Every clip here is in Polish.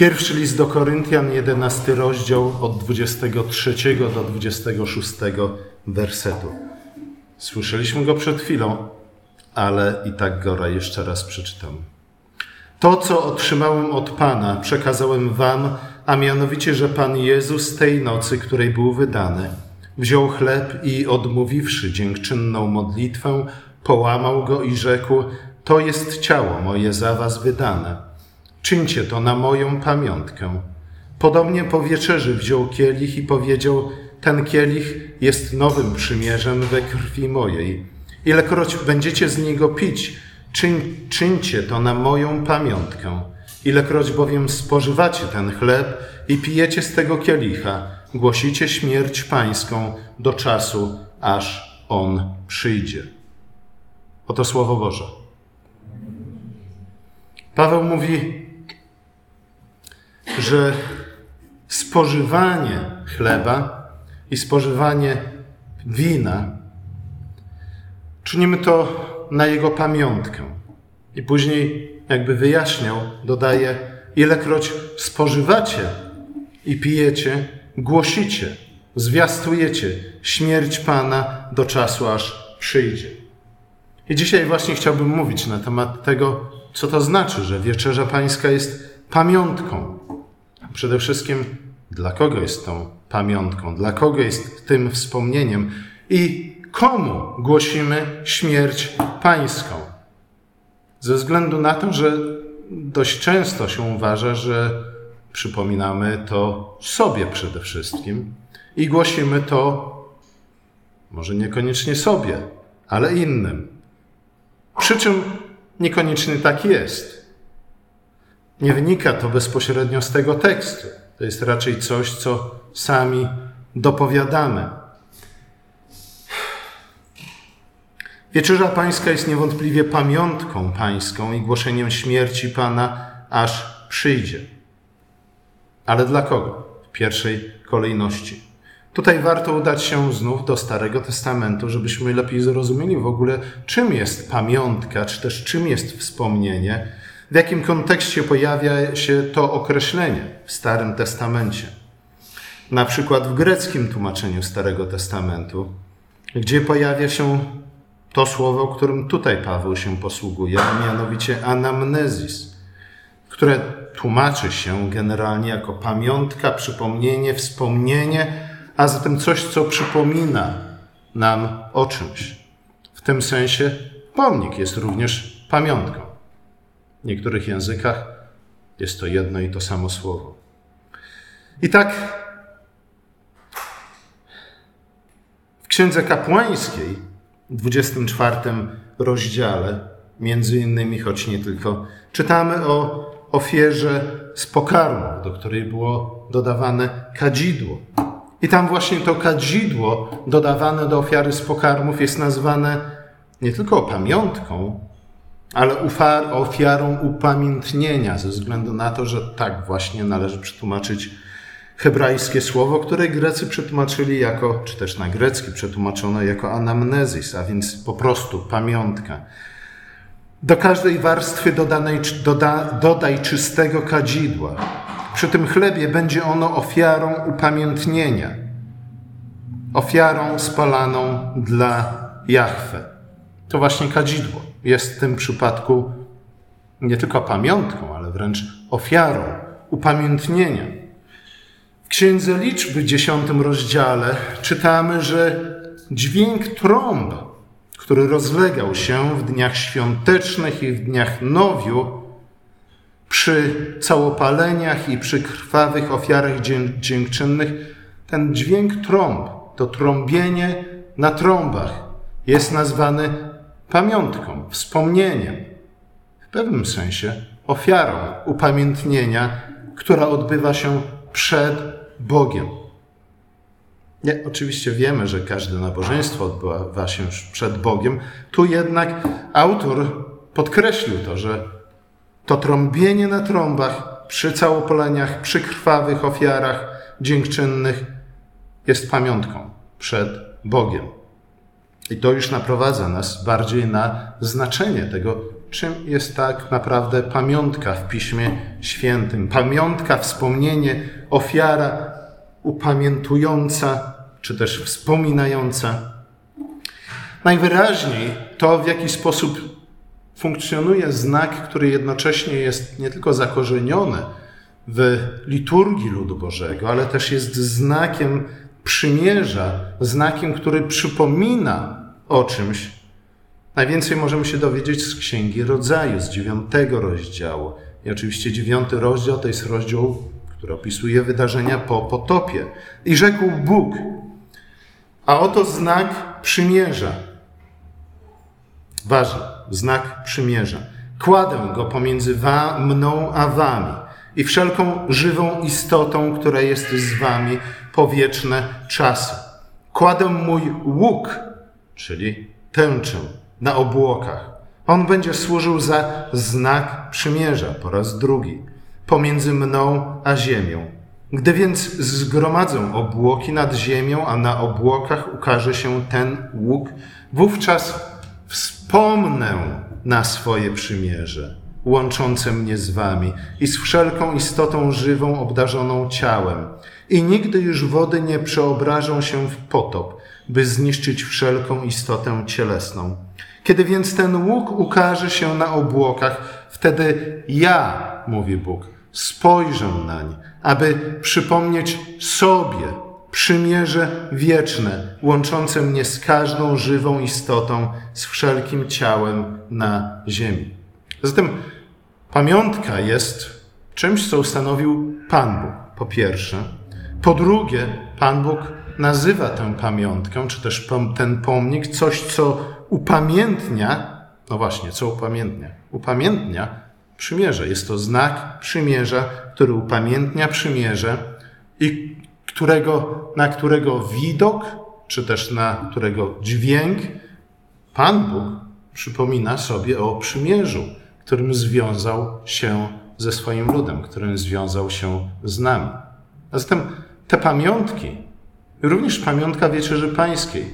Pierwszy list do Koryntian, 11 rozdział od 23 do 26 wersetu. Słyszeliśmy go przed chwilą, ale i tak go jeszcze raz przeczytam. To, co otrzymałem od Pana, przekazałem wam, a mianowicie, że Pan Jezus tej nocy, której był wydany, wziął chleb i odmówiwszy dziękczynną modlitwę, połamał go i rzekł: To jest ciało moje za was wydane Czyńcie to na moją pamiątkę. Podobnie po wieczerzy wziął kielich i powiedział: Ten kielich jest nowym przymierzem we krwi mojej. Ilekroć będziecie z niego pić, czyń, czyńcie to na moją pamiątkę. Ilekroć bowiem spożywacie ten chleb i pijecie z tego kielicha, głosicie śmierć pańską do czasu, aż on przyjdzie. Oto słowo Boże. Paweł mówi: że spożywanie chleba i spożywanie wina czynimy to na jego pamiątkę. I później, jakby wyjaśniał, dodaje: Ilekroć spożywacie i pijecie, głosicie, zwiastujecie śmierć Pana do czasu, aż przyjdzie. I dzisiaj właśnie chciałbym mówić na temat tego, co to znaczy, że wieczerza Pańska jest pamiątką Przede wszystkim, dla kogo jest tą pamiątką, dla kogo jest tym wspomnieniem i komu głosimy śmierć pańską. Ze względu na to, że dość często się uważa, że przypominamy to sobie przede wszystkim i głosimy to może niekoniecznie sobie, ale innym. Przy czym niekoniecznie tak jest. Nie wynika to bezpośrednio z tego tekstu. To jest raczej coś, co sami dopowiadamy. Wieczerza Pańska jest niewątpliwie pamiątką Pańską i głoszeniem śmierci Pana, aż przyjdzie. Ale dla kogo? W pierwszej kolejności. Tutaj warto udać się znów do Starego Testamentu, żebyśmy lepiej zrozumieli w ogóle, czym jest pamiątka, czy też czym jest wspomnienie w jakim kontekście pojawia się to określenie w Starym Testamencie. Na przykład w greckim tłumaczeniu Starego Testamentu, gdzie pojawia się to słowo, którym tutaj Paweł się posługuje, a mianowicie anamnezis, które tłumaczy się generalnie jako pamiątka, przypomnienie, wspomnienie, a zatem coś, co przypomina nam o czymś. W tym sensie pomnik jest również pamiątką. W niektórych językach jest to jedno i to samo słowo. I tak w Księdze Kapłańskiej, w 24 rozdziale, między innymi, choć nie tylko, czytamy o ofierze z pokarmu, do której było dodawane kadzidło. I tam właśnie to kadzidło dodawane do ofiary z pokarmów jest nazwane nie tylko pamiątką, ale ofiarą upamiętnienia, ze względu na to, że tak właśnie należy przetłumaczyć hebrajskie słowo, które Grecy przetłumaczyli jako, czy też na grecki przetłumaczono jako anamnezis, a więc po prostu pamiątka. Do każdej warstwy dodanej, doda, dodaj czystego kadzidła. Przy tym chlebie będzie ono ofiarą upamiętnienia, ofiarą spalaną dla Jahwe. To właśnie kadzidło jest w tym przypadku nie tylko pamiątką, ale wręcz ofiarą, upamiętnienia. W Księdze Liczby, dziesiątym rozdziale, czytamy, że dźwięk trąb, który rozlegał się w dniach świątecznych i w dniach nowiu, przy całopaleniach i przy krwawych ofiarach dziękczynnych, ten dźwięk trąb, to trąbienie na trąbach jest nazwany pamiątką, wspomnieniem, w pewnym sensie ofiarą upamiętnienia, która odbywa się przed Bogiem. Nie, oczywiście wiemy, że każde nabożeństwo odbywa się przed Bogiem. Tu jednak autor podkreślił to, że to trąbienie na trąbach przy całopoleniach, przy krwawych ofiarach dziękczynnych jest pamiątką przed Bogiem. I to już naprowadza nas bardziej na znaczenie tego czym jest tak naprawdę pamiątka w Piśmie Świętym. Pamiątka, wspomnienie, ofiara upamiętująca, czy też wspominająca. Najwyraźniej to, w jaki sposób funkcjonuje znak, który jednocześnie jest nie tylko zakorzeniony w liturgii ludu Bożego, ale też jest znakiem przymierza, znakiem, który przypomina o czymś. Najwięcej możemy się dowiedzieć z Księgi Rodzaju, z dziewiątego rozdziału. I oczywiście dziewiąty rozdział to jest rozdział, który opisuje wydarzenia po potopie. I rzekł Bóg, a oto znak przymierza. Ważny, znak przymierza. Kładę go pomiędzy wa, mną a wami i wszelką żywą istotą, która jest z wami po wieczne czasy. Kładę mój łuk, czyli tęczę, na obłokach. On będzie służył za znak przymierza po raz drugi pomiędzy mną a ziemią. Gdy więc zgromadzę obłoki nad ziemią, a na obłokach ukaże się ten łuk, wówczas wspomnę na swoje przymierze, łączące mnie z wami i z wszelką istotą żywą obdarzoną ciałem. I nigdy już wody nie przeobrażą się w potop, by zniszczyć wszelką istotę cielesną. Kiedy więc ten łuk ukaże się na obłokach, wtedy ja, mówi Bóg, spojrzę nań, aby przypomnieć sobie przymierze wieczne, łączące mnie z każdą żywą istotą, z wszelkim ciałem na ziemi. Zatem pamiątka jest czymś, co ustanowił Pan Bóg, po pierwsze. Po drugie, Pan Bóg nazywa tę pamiątkę, czy też ten pomnik, coś, co upamiętnia, no właśnie, co upamiętnia? Upamiętnia przymierze. Jest to znak przymierza, który upamiętnia przymierze i którego, na którego widok, czy też na którego dźwięk Pan Bóg przypomina sobie o przymierzu, którym związał się ze swoim ludem, którym związał się z nami. A zatem te pamiątki, również pamiątka Wieczerzy Pańskiej,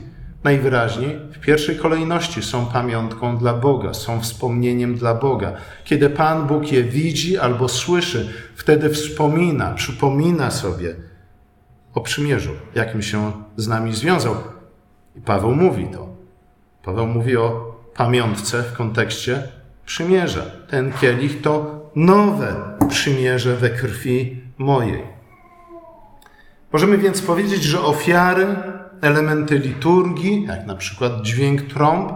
najwyraźniej w pierwszej kolejności są pamiątką dla Boga, są wspomnieniem dla Boga. Kiedy Pan Bóg je widzi albo słyszy, wtedy wspomina, przypomina sobie o przymierzu, jakim się z nami związał. I Paweł mówi to. Paweł mówi o pamiątce w kontekście przymierza. Ten kielich to nowe przymierze we krwi mojej. Możemy więc powiedzieć, że ofiary elementy liturgii, jak na przykład dźwięk trąb,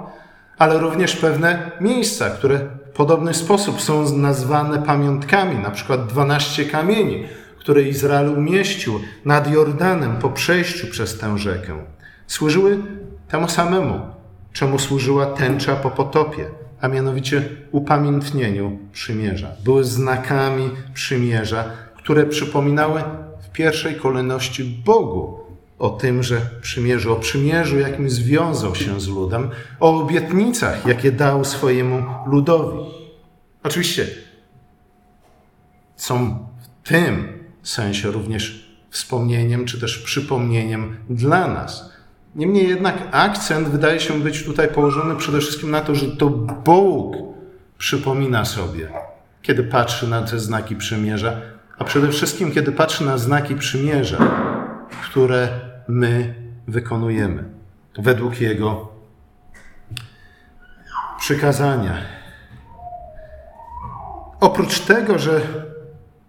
ale również pewne miejsca, które w podobny sposób są nazwane pamiątkami, na przykład 12 kamieni, które Izrael umieścił nad Jordanem po przejściu przez tę rzekę. Służyły temu samemu, czemu służyła tęcza po potopie, a mianowicie upamiętnieniu przymierza. Były znakami przymierza, które przypominały w pierwszej kolejności Bogu, o tymże przymierzu, o przymierzu, jakim związał się z ludem, o obietnicach, jakie dał swojemu ludowi. Oczywiście są w tym sensie również wspomnieniem, czy też przypomnieniem dla nas. Niemniej jednak akcent wydaje się być tutaj położony przede wszystkim na to, że to Bóg przypomina sobie, kiedy patrzy na te znaki przymierza, a przede wszystkim kiedy patrzy na znaki przymierza, które my wykonujemy według Jego przykazania. Oprócz tego, że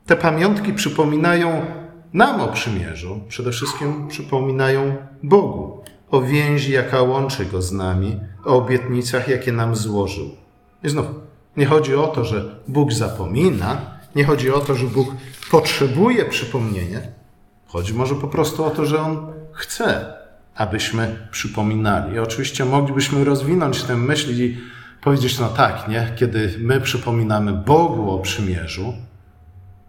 te pamiątki przypominają nam o przymierzu, przede wszystkim przypominają Bogu o więzi, jaka łączy Go z nami, o obietnicach, jakie nam złożył. I znów, nie chodzi o to, że Bóg zapomina, nie chodzi o to, że Bóg potrzebuje przypomnienia, chodzi może po prostu o to, że On chce, abyśmy przypominali. I oczywiście moglibyśmy rozwinąć tę myśl i powiedzieć, no tak, nie? Kiedy my przypominamy Bogu o przymierzu,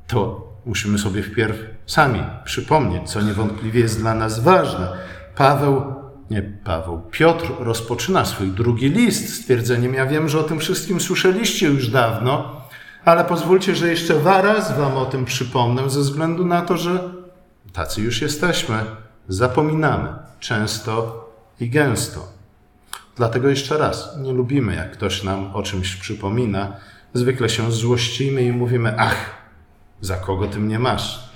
to musimy sobie wpierw sami przypomnieć, co niewątpliwie jest dla nas ważne. Paweł, nie Paweł, Piotr rozpoczyna swój drugi list stwierdzeniem, ja wiem, że o tym wszystkim słyszeliście już dawno, ale pozwólcie, że jeszcze raz wam o tym przypomnę, ze względu na to, że tacy już jesteśmy zapominamy często i gęsto. Dlatego jeszcze raz, nie lubimy, jak ktoś nam o czymś przypomina. Zwykle się złościmy i mówimy: Ach, za kogo ty mnie masz?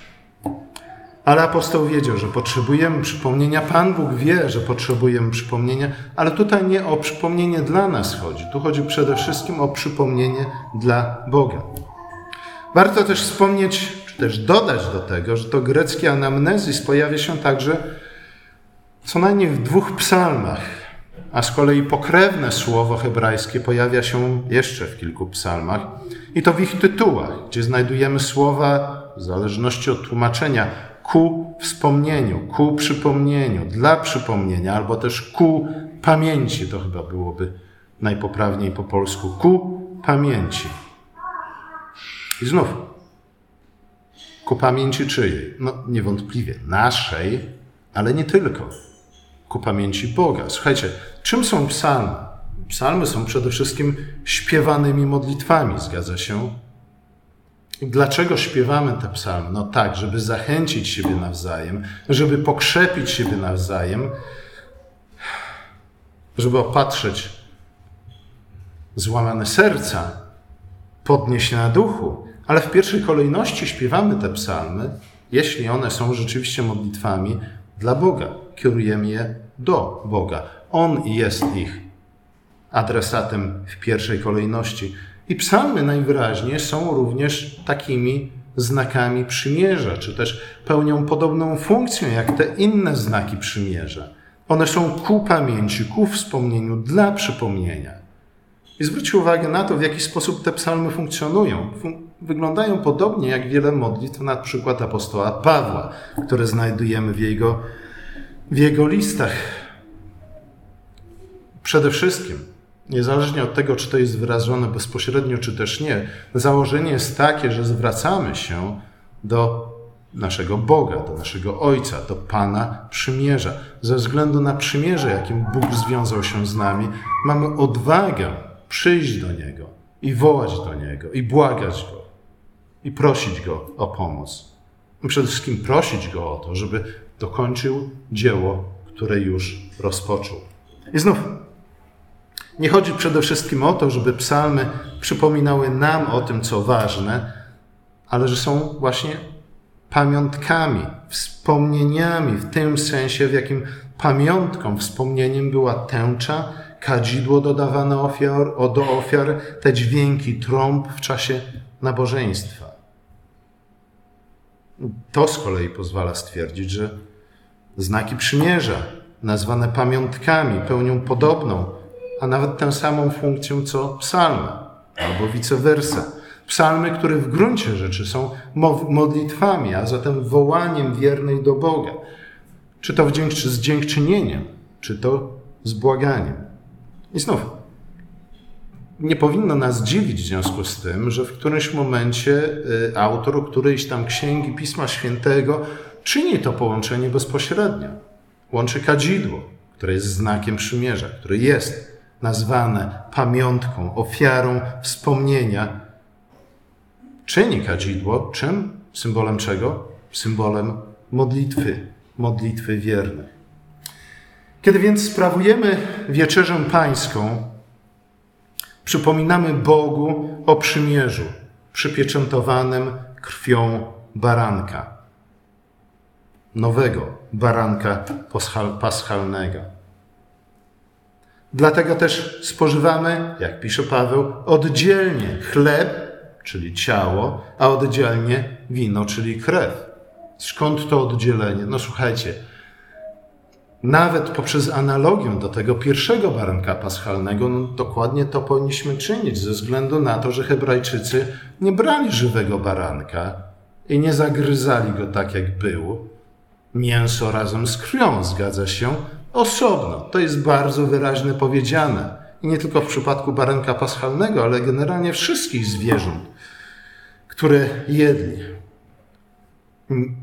Ale apostoł wiedział, że potrzebujemy przypomnienia. Pan Bóg wie, że potrzebujemy przypomnienia, ale tutaj nie o przypomnienie dla nas chodzi. Tu chodzi przede wszystkim o przypomnienie dla Boga. Warto też wspomnieć, czy też dodać do tego, że to greckie anamnezis pojawia się także co najmniej w dwóch psalmach, a z kolei pokrewne słowo hebrajskie pojawia się jeszcze w kilku psalmach i to w ich tytułach, gdzie znajdujemy słowa, w zależności od tłumaczenia, ku wspomnieniu, ku przypomnieniu, dla przypomnienia, albo też ku pamięci, to chyba byłoby najpoprawniej po polsku, ku pamięci. I znów, ku pamięci czyjej? No niewątpliwie naszej, ale nie tylko. Ku pamięci Boga. Słuchajcie, czym są psalmy? Psalmy są przede wszystkim śpiewanymi modlitwami, zgadza się? Dlaczego śpiewamy te psalmy? No tak, żeby zachęcić siebie nawzajem, żeby pokrzepić siebie nawzajem, żeby opatrzyć złamane serca, podnieść na duchu. Ale w pierwszej kolejności śpiewamy te psalmy, jeśli one są rzeczywiście modlitwami dla Boga. Kierujemy je do Boga. On jest ich adresatem w pierwszej kolejności. I psalmy najwyraźniej są również takimi znakami przymierza, czy też pełnią podobną funkcję jak te inne znaki przymierza. One są ku pamięci, ku wspomnieniu, dla przypomnienia. I zwróćcie uwagę na to, w jaki sposób te psalmy funkcjonują. Wyglądają podobnie jak wiele modlitw, na przykład apostoła Pawła, które znajdujemy w jego, w jego listach. Przede wszystkim niezależnie od tego, czy to jest wyrażone bezpośrednio, czy też nie, założenie jest takie, że zwracamy się do naszego Boga, do naszego Ojca, do Pana przymierza. Ze względu na przymierze, jakim Bóg związał się z nami, mamy odwagę przyjść do Niego i wołać do Niego, i błagać Go, i prosić Go o pomoc. Przede wszystkim prosić Go o to, żeby dokończył dzieło, które już rozpoczął. I znów nie chodzi przede wszystkim o to, żeby psalmy przypominały nam o tym, co ważne, ale że są właśnie pamiątkami, wspomnieniami, w tym sensie, w jakim pamiątką, wspomnieniem była tęcza, kadzidło dodawane ofiar, do ofiar, te dźwięki trąb w czasie nabożeństwa. To z kolei pozwala stwierdzić, że znaki przymierza, nazwane pamiątkami, pełnią podobną, a nawet tę samą funkcję co psalmy, albo vice versa. Psalmy, które w gruncie rzeczy są modlitwami, a zatem wołaniem wiernej do Boga. Czy to z dziękczynieniem, czy to z błaganiem. I znów, nie powinno nas dziwić w związku z tym, że w którymś momencie y, autor którejś tam księgi Pisma Świętego czyni to połączenie bezpośrednio. Łączy kadzidło, które jest znakiem przymierza, które jest nazwane pamiątką, ofiarą wspomnienia, czyni kadzidło czym? Symbolem czego? Symbolem modlitwy, modlitwy wiernych. Kiedy więc sprawujemy wieczerzę pańską, przypominamy Bogu o przymierzu przypieczętowanym krwią baranka, nowego baranka paschalnego. Dlatego też spożywamy, jak pisze Paweł, oddzielnie chleb, czyli ciało, a oddzielnie wino, czyli krew. Skąd to oddzielenie? No słuchajcie, nawet poprzez analogię do tego pierwszego baranka paschalnego, no dokładnie to powinniśmy czynić, ze względu na to, że Hebrajczycy nie brali żywego baranka i nie zagryzali go tak, jak był. Mięso razem z krwią, zgadza się, osobno. To jest bardzo wyraźnie powiedziane. I nie tylko w przypadku baranka paschalnego, ale generalnie wszystkich zwierząt, które jedli.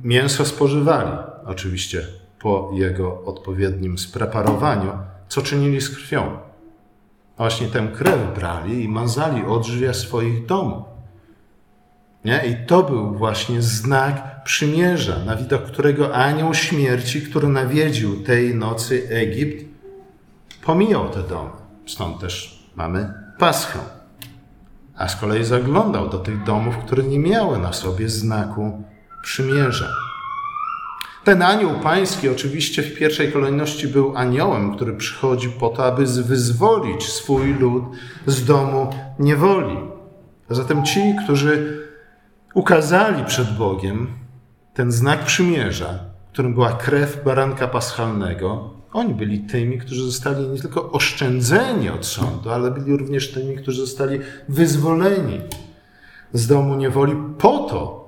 Mięso spożywali, oczywiście po jego odpowiednim spreparowaniu, co czynili z krwią. A właśnie tę krew brali i mazali odrzwia swoich domów. Nie? I to był właśnie znak przymierza, na widok którego anioł śmierci, który nawiedził tej nocy Egipt, pomijał te domy. Stąd też mamy Paschę. A z kolei zaglądał do tych domów, które nie miały na sobie znaku przymierza. Ten anioł pański oczywiście w pierwszej kolejności był aniołem, który przychodzi po to, aby wyzwolić swój lud z domu niewoli. Zatem ci, którzy ukazali przed Bogiem ten znak przymierza, którym była krew baranka paschalnego, oni byli tymi, którzy zostali nie tylko oszczędzeni od sądu, ale byli również tymi, którzy zostali wyzwoleni z domu niewoli po to,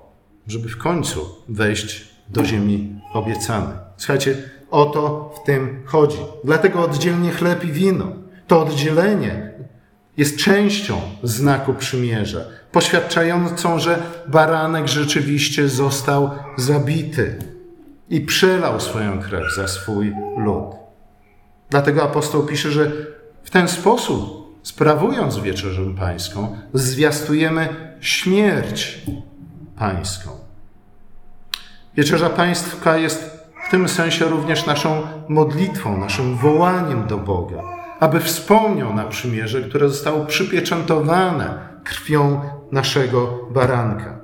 żeby w końcu wejść do ziemi obiecanej. Słuchajcie, o to w tym chodzi. Dlatego oddzielnie chleb i wino. To oddzielenie jest częścią znaku przymierza, poświadczającą, że baranek rzeczywiście został zabity i przelał swoją krew za swój lud. Dlatego apostoł pisze, że w ten sposób, sprawując wieczerzę pańską, zwiastujemy śmierć pańską. Wieczerza pańska jest w tym sensie również naszą modlitwą, naszym wołaniem do Boga, aby wspomniał na przymierze, które zostało przypieczętowane krwią naszego baranka,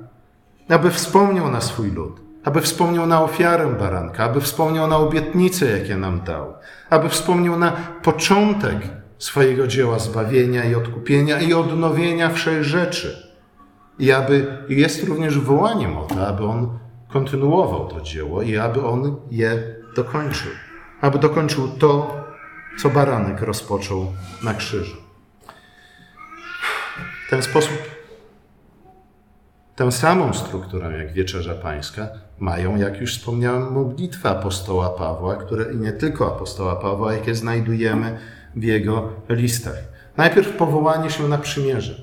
aby wspomniał na swój lud, aby wspomniał na ofiarę baranka, aby wspomniał na obietnice, jakie nam dał, aby wspomniał na początek swojego dzieła zbawienia i odkupienia i odnowienia wszech rzeczy. I aby jest również wołaniem o to, aby on kontynuował to dzieło i aby on je dokończył. Aby dokończył to, co baranek rozpoczął na krzyżu. W ten sposób tę samą strukturę jak Wieczerza Pańska mają, jak już wspomniałem, modlitwy apostoła Pawła, które i nie tylko apostoła Pawła, jakie znajdujemy w jego listach. Najpierw powołanie się na przymierze.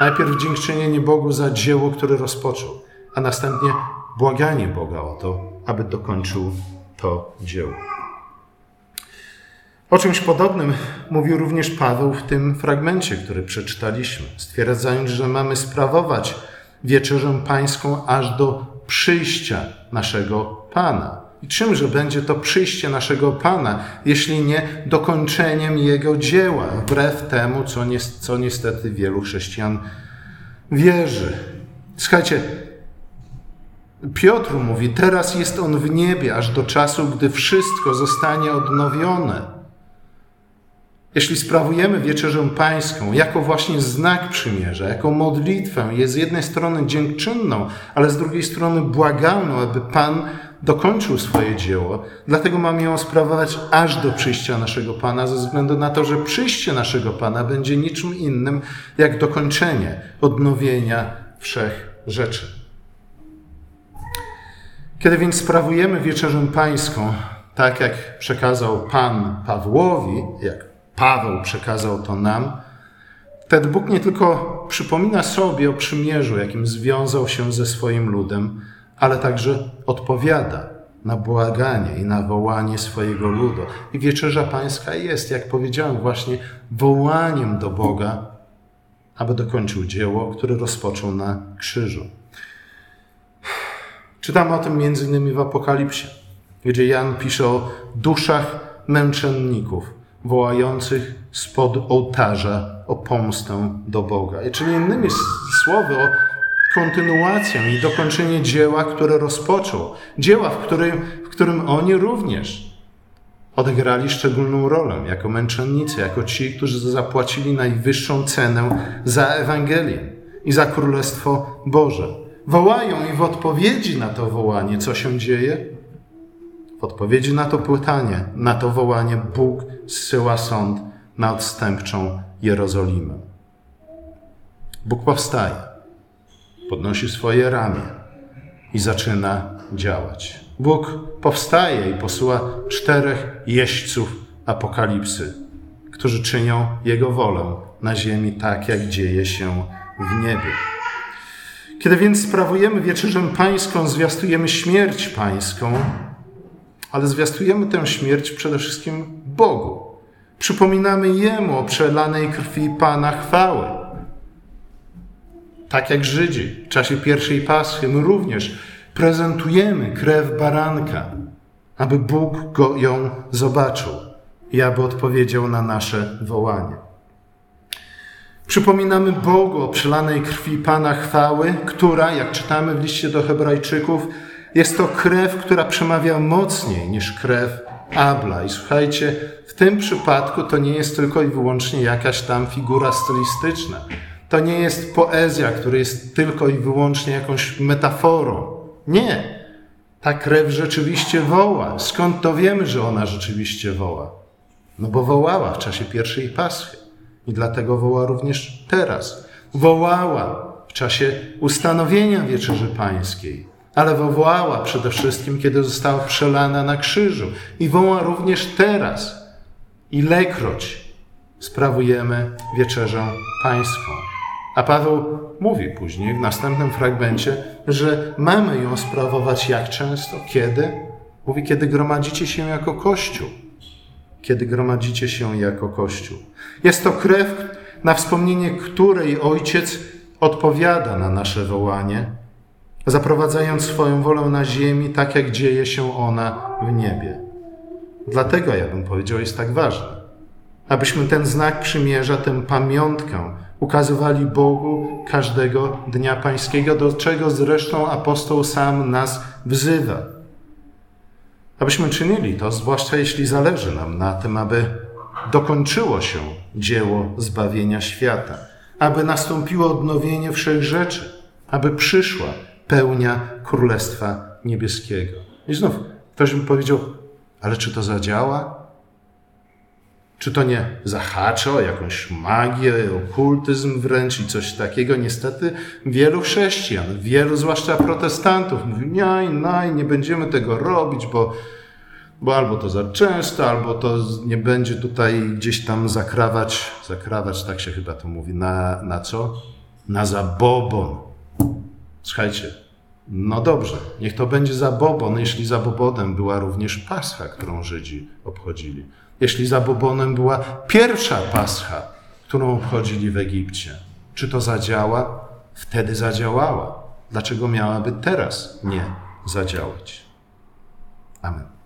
Najpierw dziękczynienie Bogu za dzieło, które rozpoczął, a następnie błaganie Boga o to, aby dokończył to dzieło. O czymś podobnym mówił również Paweł w tym fragmencie, który przeczytaliśmy, stwierdzając, że mamy sprawować wieczerzę pańską aż do przyjścia naszego Pana. I czymże będzie to przyjście naszego Pana, jeśli nie dokończeniem Jego dzieła, wbrew temu, co, ni co niestety wielu chrześcijan wierzy. Słuchajcie, Piotr mówi, teraz jest on w niebie, aż do czasu, gdy wszystko zostanie odnowione. Jeśli sprawujemy wieczerzę pańską jako właśnie znak przymierza, jako modlitwę, jest z jednej strony dziękczynną, ale z drugiej strony błagalną, aby Pan dokończył swoje dzieło. Dlatego mamy ją sprawować aż do przyjścia naszego Pana, ze względu na to, że przyjście naszego Pana będzie niczym innym jak dokończenie odnowienia wszech rzeczy. Kiedy więc sprawujemy wieczerzę pańską, tak jak przekazał Pan Pawłowi, jak Paweł przekazał to nam, wtedy Bóg nie tylko przypomina sobie o przymierzu, jakim związał się ze swoim ludem, ale także odpowiada na błaganie i na wołanie swojego ludu. I wieczerza pańska jest, jak powiedziałem, właśnie wołaniem do Boga, aby dokończył dzieło, które rozpoczął na krzyżu. Czytamy o tym między innymi w Apokalipsie, gdzie Jan pisze o duszach męczenników wołających spod ołtarza o pomstę do Boga. Czyli innymi słowy o kontynuację i dokończenie dzieła, które rozpoczął. Dzieła, w którym, w którym oni również odegrali szczególną rolę jako męczennicy, jako ci, którzy zapłacili najwyższą cenę za Ewangelię i za Królestwo Boże. Wołają i w odpowiedzi na to wołanie, co się dzieje? W odpowiedzi na to pytanie, na to wołanie, Bóg zsyła sąd na odstępczą Jerozolimę. Bóg powstaje, podnosi swoje ramię i zaczyna działać. Bóg powstaje i posyła czterech jeźdźców apokalipsy, którzy czynią Jego wolę na ziemi tak, jak dzieje się w niebie. Kiedy więc sprawujemy wieczerzę pańską, zwiastujemy śmierć pańską, ale zwiastujemy tę śmierć przede wszystkim Bogu. Przypominamy Jemu o przelanej krwi Pana chwały. Tak jak Żydzi w czasie pierwszej Paschy, my również prezentujemy krew baranka, aby Bóg go, ją zobaczył. i aby odpowiedział na nasze wołanie. Przypominamy Bogu o przelanej krwi Pana chwały, która, jak czytamy w liście do Hebrajczyków, jest to krew, która przemawia mocniej niż krew Abla. I słuchajcie, w tym przypadku to nie jest tylko i wyłącznie jakaś tam figura stylistyczna. To nie jest poezja, która jest tylko i wyłącznie jakąś metaforą. Nie. Ta krew rzeczywiście woła. Skąd to wiemy, że ona rzeczywiście woła? No bo wołała w czasie pierwszej Paschy. I dlatego woła również teraz. Wołała w czasie ustanowienia Wieczerzy Pańskiej, ale wołała przede wszystkim, kiedy została przelana na krzyżu. I woła również teraz. Ilekroć sprawujemy Wieczerzę Pańską. A Paweł mówi później w następnym fragmencie, że mamy ją sprawować jak często? Kiedy? Mówi, kiedy gromadzicie się jako Kościół kiedy gromadzicie się jako Kościół. Jest to krew, na wspomnienie której Ojciec odpowiada na nasze wołanie, zaprowadzając swoją wolę na ziemi, tak jak dzieje się ona w niebie. Dlatego, ja bym powiedział, jest tak ważne, abyśmy ten znak przymierza, tę pamiątkę ukazywali Bogu każdego dnia pańskiego, do czego zresztą apostoł sam nas wzywa. Abyśmy czynili to, zwłaszcza jeśli zależy nam na tym, aby dokończyło się dzieło zbawienia świata, aby nastąpiło odnowienie wszech rzeczy, aby przyszła pełnia Królestwa Niebieskiego. I znów ktoś by powiedział, ale czy to zadziała? Czy to nie zahaczy o jakąś magię, okultyzm wręcz i coś takiego? Niestety wielu chrześcijan, wielu zwłaszcza protestantów mówi, nie, nie, nie będziemy tego robić, bo, bo albo to za często, albo to nie będzie tutaj gdzieś tam zakrawać, zakrawać, tak się chyba to mówi, na, na co? Na zabobon. Słuchajcie, no dobrze, niech to będzie zabobon, jeśli zabobonem była również Pascha, którą Żydzi obchodzili jeśli zabobonem była pierwsza Pascha, którą obchodzili w Egipcie. Czy to zadziała? Wtedy zadziałała. Dlaczego miałaby teraz nie zadziałać? Amen.